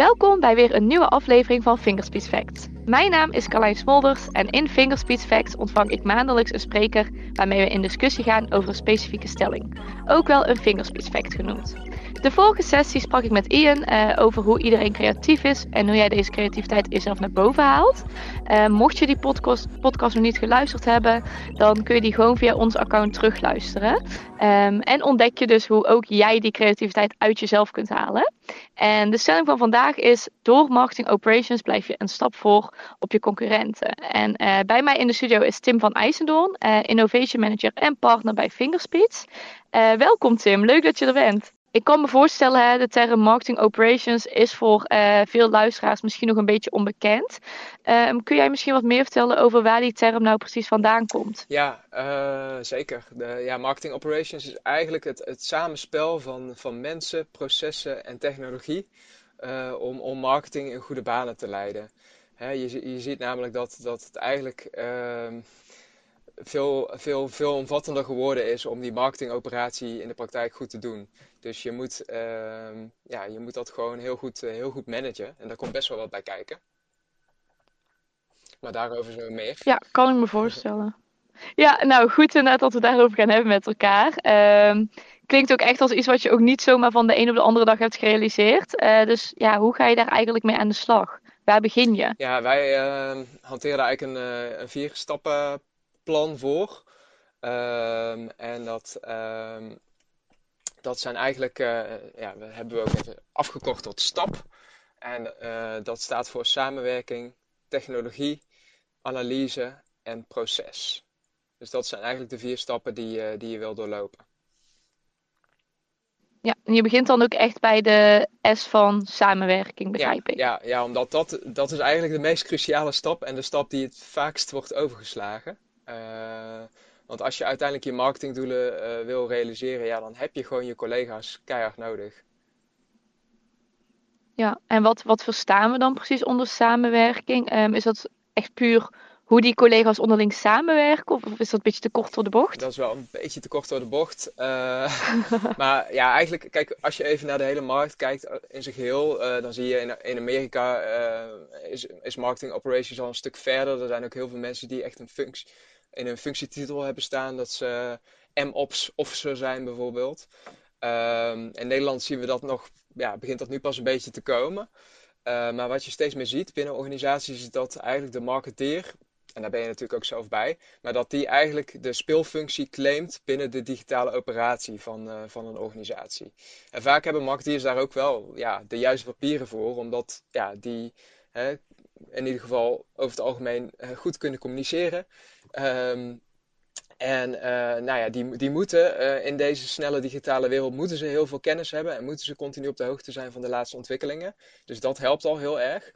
Welkom bij weer een nieuwe aflevering van Fingerspeech Facts. Mijn naam is Carlijn Smolders en in Fingerspeech Facts ontvang ik maandelijks een spreker waarmee we in discussie gaan over een specifieke stelling. Ook wel een Fingerspeech Fact genoemd. De vorige sessie sprak ik met Ian uh, over hoe iedereen creatief is en hoe jij deze creativiteit jezelf naar boven haalt. Uh, mocht je die podcast, podcast nog niet geluisterd hebben, dan kun je die gewoon via ons account terugluisteren. Um, en ontdek je dus hoe ook jij die creativiteit uit jezelf kunt halen. En de stelling van vandaag is: door marketing operations blijf je een stap voor op je concurrenten. En uh, bij mij in de studio is Tim van IJsendoorn, Innovation Manager en partner bij Fingerspeeds. welkom Tim, leuk dat je er bent ik kan me voorstellen, de term marketing operations is voor veel luisteraars misschien nog een beetje onbekend. Um, kun jij misschien wat meer vertellen over waar die term nou precies vandaan komt? Ja, zeker. De, ja, marketing operations is eigenlijk het, het samenspel van, van mensen, processen en technologie om, om marketing in goede banen te leiden. Je, je ziet namelijk dat, dat het eigenlijk ehm, veel, veel, veel omvattender geworden is om die marketingoperatie in de praktijk goed te doen. Dus je moet, uh, ja, je moet dat gewoon heel goed, uh, heel goed managen. En daar komt best wel wat bij kijken. Maar daarover zo meer. Ja, kan ik me voorstellen. Ja, nou goed inderdaad dat we daarover gaan hebben met elkaar. Uh, klinkt ook echt als iets wat je ook niet zomaar van de een op de andere dag hebt gerealiseerd. Uh, dus ja, hoe ga je daar eigenlijk mee aan de slag? Waar begin je? Ja, wij ehm, hanteren eigenlijk een, eh, een vier stappen plan voor. Ehm, en dat, um, dat zijn eigenlijk, uh, ja, we hebben we ook even afgekort tot STAP. En uh, dat staat voor samenwerking, technologie, analyse en proces. Dus dat zijn eigenlijk de vier stappen die, uh, die je wil doorlopen. Ja, en je begint dan ook echt bij de S van samenwerking, begrijp ja, ik. Ja, ja, omdat dat, dat is eigenlijk de meest cruciale stap en de stap die het vaakst wordt overgeslagen. Uh, want als je uiteindelijk je marketingdoelen uh, wil realiseren, ja, dan heb je gewoon je collega's keihard nodig. Ja, en wat, wat verstaan we dan precies onder samenwerking? Um, is dat echt puur hoe die collega's onderling samenwerken? Of, is dat een beetje te kort door de bocht? Dat is wel een beetje te kort door de bocht. Uh, maar ja, eigenlijk, kijk, als je even naar de hele markt kijkt in zijn geheel, uh, dan zie je in, in Amerika uh, is, is marketing operations al een stuk verder. Er zijn ook heel veel mensen die echt een functie in een functietitel hebben staan dat ze M-Ops officer zijn bijvoorbeeld. Um, in Nederland zien we dat nog, ja, begint dat nu pas een beetje te komen. Maar wat je steeds meer ziet binnen organisaties is dat eigenlijk de marketeer, en daar ben je natuurlijk ook zelf bij, maar dat die eigenlijk de speelfunctie claimt binnen de digitale operatie van, uh, van een organisatie. En vaak hebben marketeers daar ook wel ja, de juiste papieren voor, omdat ja, die hè, in ieder geval over het algemeen uh, goed kunnen communiceren. Um, en uh, nou ja, die, die moeten in deze snelle digitale wereld moeten ze heel veel kennis hebben en moeten ze continu op de hoogte zijn van de laatste ontwikkelingen. Dus dat helpt al heel erg.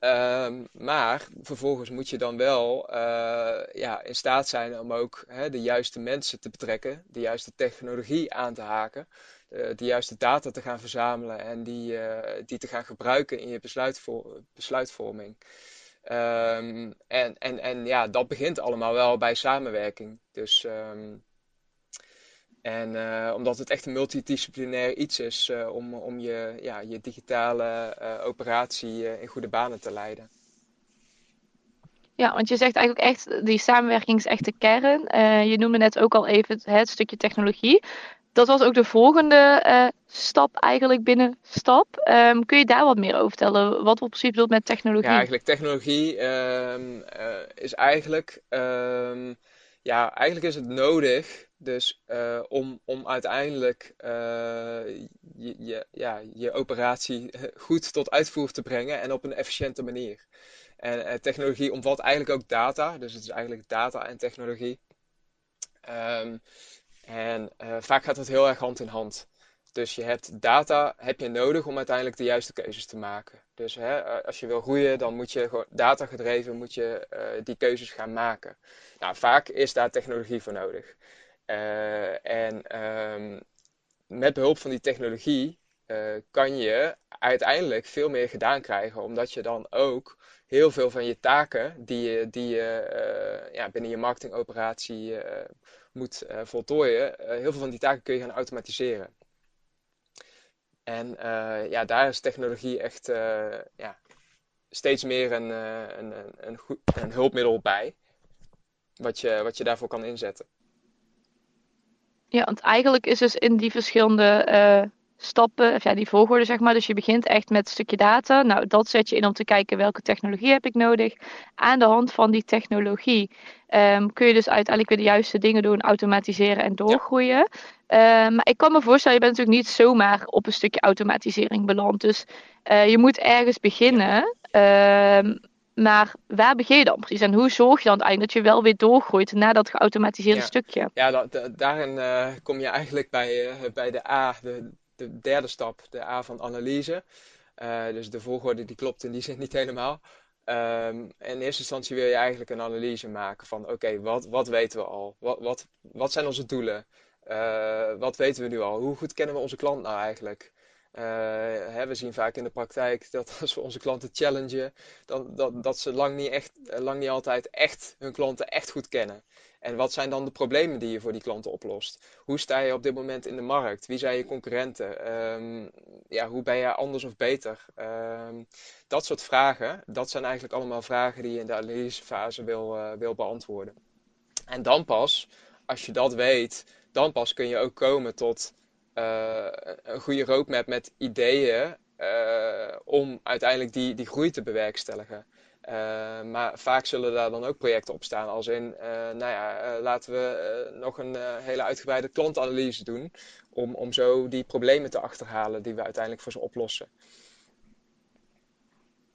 Um, maar vervolgens moet je dan wel uh, ja, in staat zijn om ook hè, de juiste mensen te betrekken, de juiste technologie aan te haken, de, de juiste data te gaan verzamelen en die, die te gaan gebruiken in je besluitvo besluitvorming. Um, en, en, en ja, dat begint allemaal wel bij samenwerking. Dus, um, en uh, omdat het echt een multidisciplinair iets is uh, om, om je, ja, je digitale uh, operatie in goede banen te leiden. Ja, want je zegt eigenlijk echt, die samenwerking is echt de kern. je noemde net ook al even het, het stukje technologie dat was ook de volgende stap eigenlijk binnen stap. Um, kun je daar wat meer over vertellen? Wat we precies bedoelt met technologie? Ja, eigenlijk technologie um, uh, is eigenlijk... Um, ja, eigenlijk is het nodig dus uh, om, om uiteindelijk je, je, ja, je operatie goed tot uitvoer te brengen en op een efficiënte manier. En technologie omvat eigenlijk ook data, dus het is eigenlijk data en technologie. Um, en vaak gaat dat heel erg hand in hand. Dus je hebt data heb je nodig om uiteindelijk de juiste keuzes te maken. Dus hè, eh, als je wil groeien, dan moet je data gedreven moet je, uh, die keuzes gaan maken. Nou, vaak is daar technologie voor nodig. Uh, en um, met behulp van die technologie kan je uiteindelijk veel meer gedaan krijgen, omdat je dan ook heel veel van je taken die je, die je ja, binnen je marketingoperatie moet voltooien, heel veel van die taken kun je gaan automatiseren. En ja, daar is technologie echt ja, steeds meer een, een, een, een, goed, een hulpmiddel bij. Wat je, wat je daarvoor kan inzetten. Ja, want eigenlijk is dus in die verschillende stappen, of ja, die volgorde zeg maar. Dus je begint echt met een stukje data. Nou, dat zet je in om te kijken welke technologie heb ik nodig. Aan de hand van die technologie ehm, kun je dus uiteindelijk weer de juiste dingen doen, automatiseren en doorgroeien. Maar ik kan me voorstellen, je bent natuurlijk niet zomaar op een stukje automatisering beland. Dus uh, je moet ergens beginnen. Ehm, maar waar begin je dan precies? En hoe zorg je dan eigenlijk dat je wel weer doorgroeit naar dat geautomatiseerde stukje? Ja, daarin uh, kom je eigenlijk bij, uh, bij de A, de, de derde stap, de A van analyse. Uh, dus de volgorde die klopt in die zin niet helemaal. Um, in eerste instantie wil je eigenlijk een analyse maken van oké, wat, wat weten we al? Wat, wat, wat zijn onze doelen? Uh, wat weten we nu al? Hoe goed kennen we onze klant nou eigenlijk? Uh, hè, we zien vaak in de praktijk dat als we onze klanten challengen, dan, dat, dat ze lang niet, echt, lang niet altijd echt hun klanten echt goed kennen. En wat zijn dan de problemen die je voor die klanten oplost? Hoe sta je op dit moment in de markt? Wie zijn je concurrenten? Um, ja, hoe ben je anders of beter? Um, dat soort vragen, dat zijn eigenlijk allemaal vragen die je in de analysefase wil, wil beantwoorden. En dan pas, als je dat weet, dan pas kun je ook komen tot uh, een goede roadmap met ideeën uh, om uiteindelijk die, die groei te bewerkstelligen. Uh, maar vaak zullen daar dan ook projecten op staan, als in, nou ja, laten we nog een hele uitgebreide klantanalyse doen, om, om zo die problemen te achterhalen die we uiteindelijk voor ze oplossen.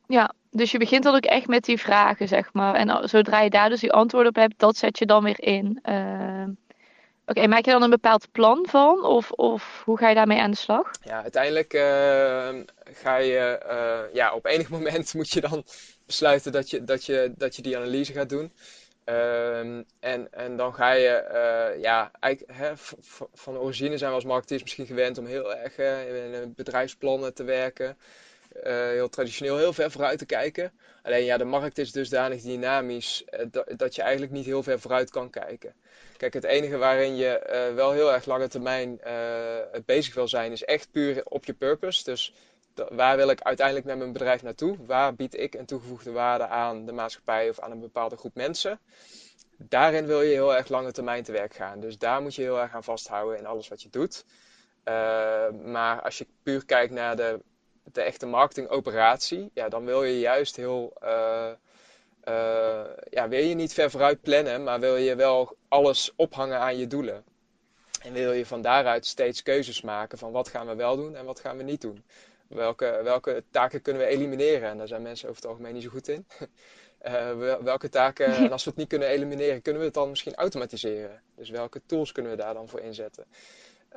Ja, dus je begint dan ook echt met die vragen, zeg maar. En zodra je daar dus die antwoorden op hebt, dat zet je dan weer in. Oké, maak je dan een bepaald plan van? Of, of hoe ga je daarmee aan de slag? Ja, uiteindelijk ga je, ja, op enig moment moet je dan besluiten dat je, dat je, dat je die analyse gaat doen. Um, en, en dan ga je, uh, ja, hè, van origine zijn we als marketeers misschien gewend om heel erg uh, in bedrijfsplannen te werken. Uh, heel traditioneel, heel ver vooruit te kijken. Alleen ja, de markt is dusdanig dynamisch dat, dat je eigenlijk niet heel ver vooruit kan kijken. Kijk, het enige waarin je wel heel erg lange termijn bezig wil zijn, is echt puur op je purpose. Dus waar wil ik uiteindelijk met mijn bedrijf naartoe? Waar bied ik een toegevoegde waarde aan de maatschappij of aan een bepaalde groep mensen? Daarin wil je heel erg lange termijn te werk gaan. Dus daar moet je heel erg aan vasthouden in alles wat je doet. Maar als je puur kijkt naar de, de echte marketingoperatie, ja, dan wil je juist heel. Uh, uh, ja, wil je niet ver vooruit plannen, maar wil je wel alles ophangen aan je doelen. En wil je van daaruit steeds keuzes maken van wat gaan we wel doen en wat gaan we niet doen. Welke, welke taken kunnen we elimineren? En daar zijn mensen over het algemeen niet zo goed in. Uh, welke taken, en als we het niet kunnen elimineren, kunnen we het dan misschien automatiseren? Dus welke tools kunnen we daar dan voor inzetten?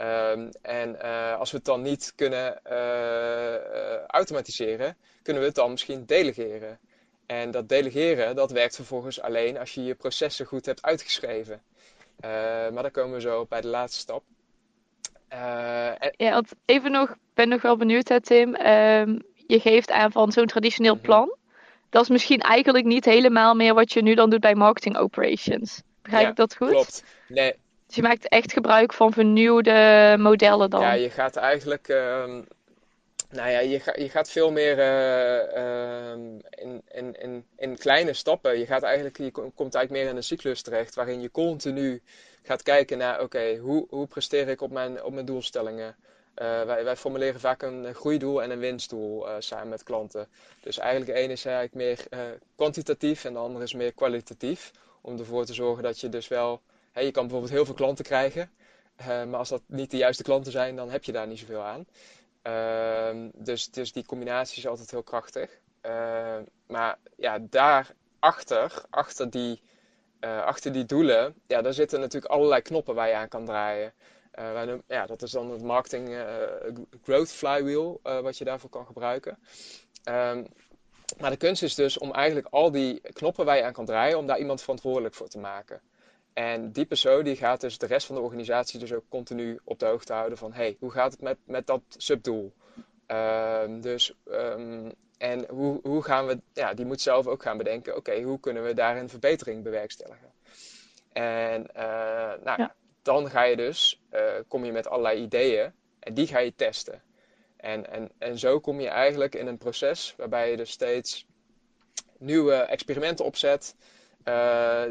Um, en uh, als we het dan niet kunnen uh, automatiseren, kunnen we het dan misschien delegeren. En dat delegeren, dat werkt vervolgens alleen als je je processen goed hebt uitgeschreven. maar daar komen we zo bij de laatste stap. Uh, Ja, want even nog, ben nog wel benieuwd, hè, Tim. Um, je geeft aan van zo'n traditioneel mhm. plan. Dat is misschien eigenlijk niet helemaal meer wat je nu dan doet bij marketing operations. Begrijp ja, ik dat goed? Klopt. Nee. Dus je maakt echt gebruik van vernieuwde modellen dan? Ja, je gaat eigenlijk. Um, nou ja, je, je gaat veel meer uh, um, in, in, in, in kleine stappen. Je, gaat eigenlijk, je komt eigenlijk meer in een cyclus terecht waarin je continu gaat kijken naar, oké, hoe, hoe presteer ik op mijn, op mijn doelstellingen? Uh, wij, wij, formuleren vaak een groeidoel en een winstdoel uh, samen met klanten. Dus eigenlijk de is eigenlijk meer kwantitatief en de andere is meer kwalitatief. Om ervoor te zorgen dat je dus wel... Je kan bijvoorbeeld heel veel klanten krijgen. maar als dat niet de juiste klanten zijn, dan heb je daar niet zoveel aan. Ehm, dus, dus die combinatie is altijd heel krachtig. Ehm, maar ja, daarachter, achter die uh, achter die doelen, ja, daar zitten natuurlijk allerlei knoppen waar je aan kan draaien. Uh, ja, dat is dan het marketing growth flywheel, wat je daarvoor kan gebruiken. Um, maar de kunst is dus om eigenlijk al die knoppen waar je aan kan draaien, om daar iemand verantwoordelijk voor te maken. En die persoon die gaat dus de rest van de organisatie dus ook continu op de hoogte houden van, hey, hoe gaat het met, met dat subdoel? Uh, dus um, en hoe, hoe gaan we, ja, die moet zelf ook gaan bedenken, oké, hoe kunnen we daar een verbetering bewerkstelligen? En uh, nou, ja. dan ga je dus, uh, kom je met allerlei ideeën en die ga je testen. En, en, en zo kom je eigenlijk in een proces waarbij je dus steeds nieuwe experimenten opzet. Uh,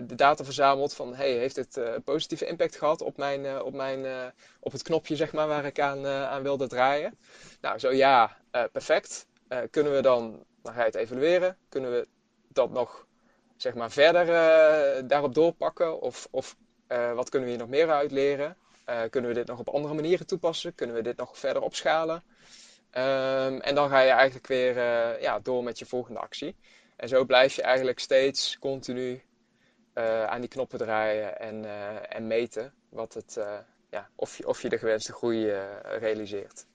de data verzamelt van hey, heeft dit uh, positieve impact gehad op, mijn, uh, op, mijn, op het knopje zeg maar, waar ik aan, aan wilde draaien? Nou, zo ja, perfect. kunnen we dan, dan ga je het evalueren, kunnen we dat nog zeg maar, verder daarop doorpakken? Of, of wat kunnen we hier nog meer uit leren? kunnen we dit nog op andere manieren toepassen? Kunnen we dit nog verder opschalen? Um, en dan ga je eigenlijk weer ja, door met je volgende actie. En zo blijf je eigenlijk steeds continu uh, aan die knoppen draaien en, uh, en meten wat het, uh, ja, of, je, of je de gewenste groei realiseert.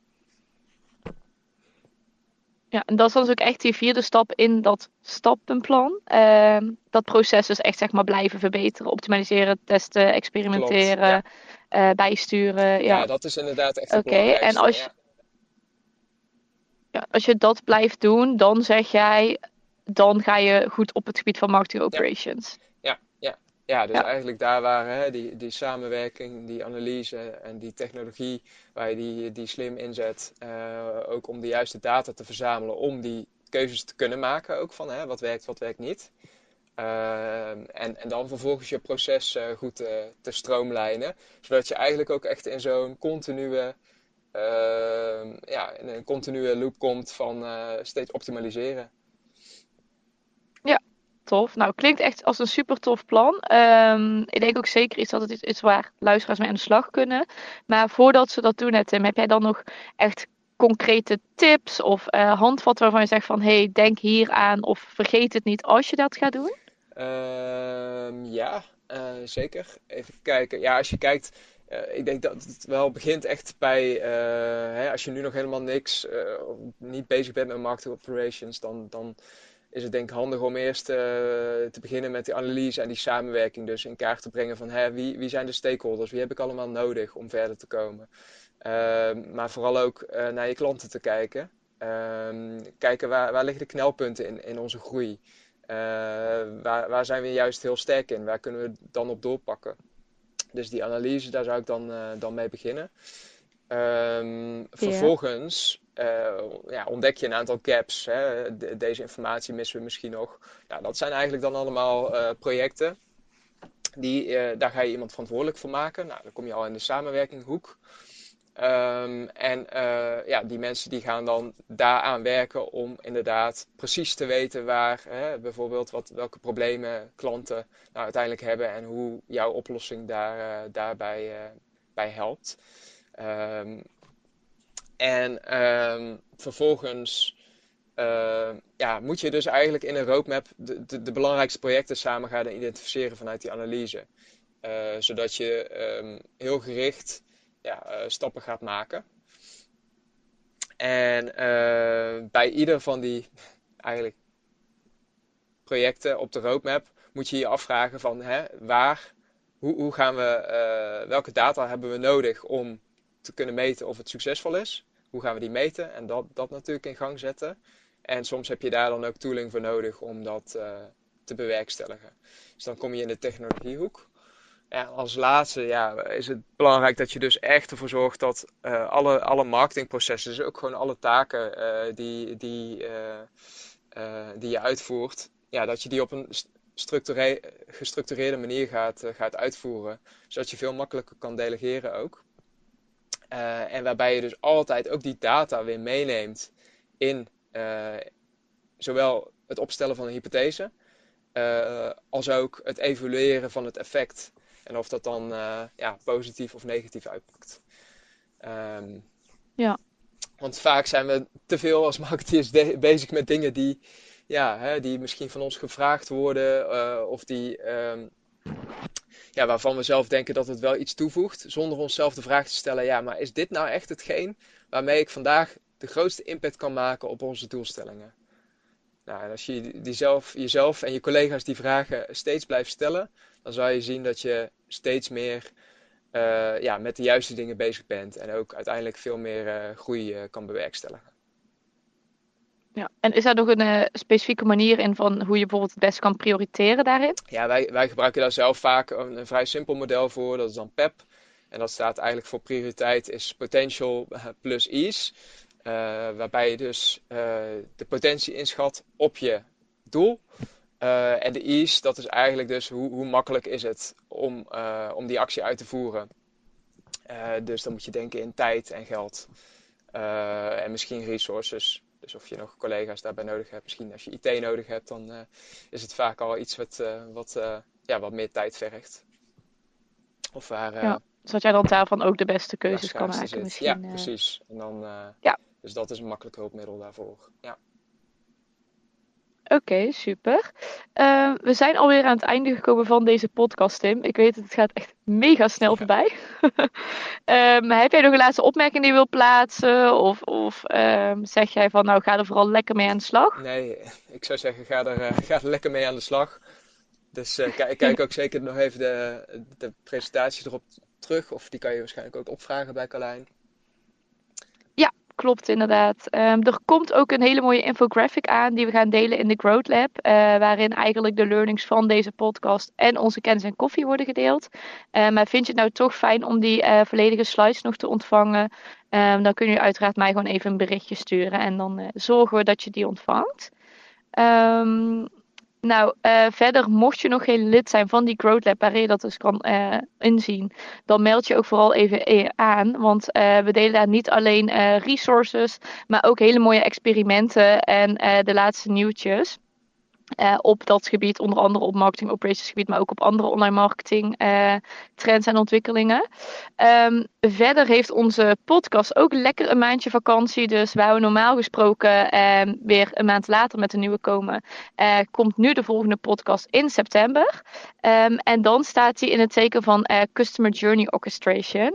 Ja, en dat is dan dus ook echt die vierde stap in dat stappenplan. Ehm, dat proces is echt zeg maar blijven verbeteren, optimaliseren, testen, experimenteren, Klopt, ja. bijsturen. Ja. ja. dat is inderdaad echt Oké, en als je, ja, als je dat blijft doen, dan zeg jij, dan ga je goed op het gebied van marketing operations. Ja, ja, ja. dus eigenlijk daar waar hè, die, die samenwerking, die analyse en die technologie, waar je die, die slim inzet, uh, ook om de juiste data te verzamelen, om die keuzes te kunnen maken ook van hè, wat werkt, wat werkt niet. Uh, en, en dan vervolgens je proces uh, goed te, te stroomlijnen, zodat je eigenlijk ook echt in zo'n continue ja, in een continue loop komt van steeds optimaliseren tof. Nou, klinkt echt als een super tof plan. Ehm, ik denk ook zeker iets dat het iets is waar luisteraars mee aan de slag kunnen. Maar voordat ze dat doen, heb jij dan nog echt concrete tips of uh, handvatten waarvan je zegt van hey, denk hier aan of vergeet het niet als je dat gaat doen? Uh, ja, uh, zeker. Even kijken. Ja, als je kijkt, uh, ik denk dat het wel begint echt bij, hè, als je nu nog helemaal niks, niet bezig bent met marketing operations, dan, dan is het denk ik handig om eerst uh, te beginnen met die analyse en die samenwerking dus in kaart te brengen van hè, wie, wie zijn de stakeholders, wie heb ik allemaal nodig om verder te komen. Uh, maar vooral ook uh, naar je klanten te kijken. Ehm, kijken waar, waar liggen de knelpunten in, in onze groei. Eh, waar, waar zijn we juist heel sterk in? Waar kunnen we dan op doorpakken? Dus die analyse, daar zou ik dan, dan mee beginnen. Um, vervolgens uh, ja, ontdek je een aantal gaps. Hè? deze informatie missen we misschien nog. Dat zijn eigenlijk dan allemaal uh, projecten. Die, uh, daar ga je iemand verantwoordelijk voor maken. Nou, dan kom je al in de samenwerkinghoek. Um, en ja, die mensen die gaan dan daaraan werken om inderdaad precies te weten waar hè, bijvoorbeeld wat, welke problemen klanten nou uiteindelijk hebben en hoe jouw oplossing daar, daarbij bij helpt. Um, en um, vervolgens uh, ja, moet je dus eigenlijk in een roadmap de, de, de, belangrijkste projecten samen gaan identificeren vanuit die analyse. Uh, zodat je um, heel gericht ja, uh, stappen gaat maken. En uh, bij ieder van die eigenlijk projecten op de roadmap moet je je afvragen van hè, waar, hoe, hoe gaan we, welke data hebben we nodig om te kunnen meten of het succesvol is. Hoe gaan we die meten en dat, dat natuurlijk in gang zetten. En soms heb je daar dan ook tooling voor nodig om dat uh, te bewerkstelligen. Dus dan kom je in de technologiehoek. En als laatste ja, is het belangrijk dat je dus echt ervoor zorgt dat uh, alle, alle marketingprocessen, dus ook gewoon alle taken uh, die, die, die je uitvoert, ja, dat je die op een gestructureerde manier gaat, gaat uitvoeren. Zodat je veel makkelijker kan delegeren ook. Uh, en waarbij je dus altijd ook die data weer meeneemt in uh, zowel het opstellen van een hypothese, uh, als ook het evalueren van het effect. En of dat dan ja, positief of negatief uitpakt. Um, ja. Want vaak zijn we te veel als marketeers bezig met dingen die, ja, hè, die misschien van ons gevraagd worden, of die um, ja, waarvan we zelf denken dat het wel iets toevoegt, zonder onszelf de vraag te stellen: ja, maar is dit nou echt hetgeen waarmee ik vandaag de grootste impact kan maken op onze doelstellingen? Nou, en als je die zelf, jezelf en je collega's die vragen steeds blijft stellen, dan zal je zien dat je steeds meer uh, ja, met de juiste dingen bezig bent en ook uiteindelijk veel meer uh, groei uh, kan bewerkstelligen. Ja, en is daar nog een uh, specifieke manier in van hoe je bijvoorbeeld het best kan prioriteren daarin? Ja, wij, wij gebruiken daar zelf vaak een, vrij simpel model voor. Dat is dan PEP. En dat staat eigenlijk voor prioriteit is potential plus ease. waarbij je dus de potentie inschat op je doel. en de ease, dat is eigenlijk dus hoe, hoe makkelijk is het om, om die actie uit te voeren. dus dan moet je denken in tijd en geld. en misschien resources. Dus of je nog collega's daarbij nodig hebt. Misschien als je IT nodig hebt, dan is het vaak al iets wat, wat, ja, wat meer tijd vergt. Of waar, ja, zodat jij dan daarvan ook de beste keuzes kan maken. Misschien, ja, precies. En dan, ja. Dus dat is een makkelijk hulpmiddel daarvoor. Ja. Oké, super. Uh, we zijn alweer aan het einde gekomen van deze podcast, Tim. Ik weet het, het gaat echt mega snel voorbij. um, heb jij nog een laatste opmerking die je wilt plaatsen? Of, of um, zeg jij van, nou, ga er vooral lekker mee aan de slag? Nee, ik zou zeggen, ga er, uh, ga er lekker mee aan de slag. Dus uh, kijk, kijk ook zeker nog even de, de presentatie erop terug. Of die kan je waarschijnlijk ook opvragen bij Carlijn klopt inderdaad. Ehm, er komt ook een hele mooie infographic aan die we gaan delen in de Growth Lab. Uh, waarin eigenlijk de learnings van deze podcast en onze kennis en koffie worden gedeeld. Uh, maar vind je het nou toch fijn om die uh, volledige slides nog te ontvangen? Um, dan kun je uiteraard mij gewoon even een berichtje sturen en dan zorgen we dat je die ontvangt. Um, nou, uh, verder, mocht je nog geen lid zijn van die Growth Lab, waar je dat dus kan uh, inzien, dan meld je ook vooral even aan. Want we delen daar niet alleen resources, maar ook hele mooie experimenten en de laatste nieuwtjes. Uh, op dat gebied, onder andere op marketing operations gebied, maar ook op andere online marketing uh, trends en ontwikkelingen. Um, verder heeft onze podcast ook lekker een maandje vakantie. Dus waar we normaal gesproken um, weer een maand later met een nieuwe komen, uh, komt nu de volgende podcast in september. Um, en dan staat hij in het teken van Customer Journey Orchestration,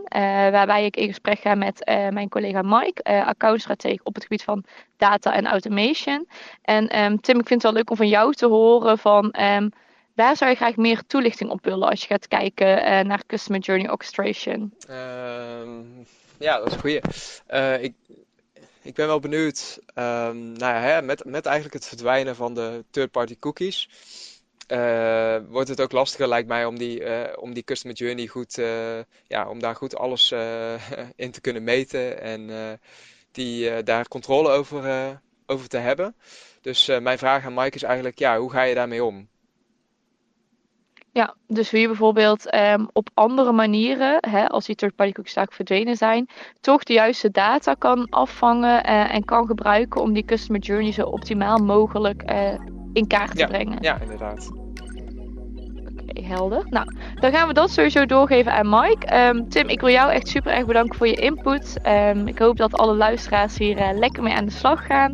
waarbij ik in gesprek ga met mijn collega Mike, accountstratege op het gebied van data en automation. En Tim, ik vind het wel leuk om van jou te horen van um, waar zou je graag meer toelichting op willen als je gaat kijken uh, naar Customer Journey Orchestration? Um, ja, dat is een goeie. Uh, ik, ik ben wel benieuwd, nou ja, hè, met, met eigenlijk het verdwijnen van de third-party cookies. Uh, wordt het ook lastiger, lijkt mij, om die, uh, om die customer journey goed, ja, om daar goed alles in te kunnen meten en die daar controle over, over te hebben. Dus uh, mijn vraag aan Mike is eigenlijk, ja, hoe ga je daarmee om? Ja, dus hoe je bijvoorbeeld um, op andere manieren, hè, als die third-party cookies verdwenen zijn, toch de juiste data kan afvangen en kan gebruiken om die customer journey zo optimaal mogelijk in kaart te ja, brengen. Ja, inderdaad helder. Nou, dan gaan we dat sowieso doorgeven aan Mike. Um, Tim, ik wil jou echt super erg bedanken voor je input. Um, ik hoop dat alle luisteraars hier uh, lekker mee aan de slag gaan.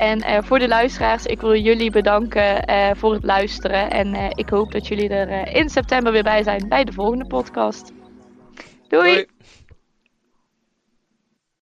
En uh, voor de luisteraars, ik wil jullie bedanken uh, voor het luisteren. En ik hoop dat jullie er in september weer bij zijn bij de volgende podcast. Doei. Doei.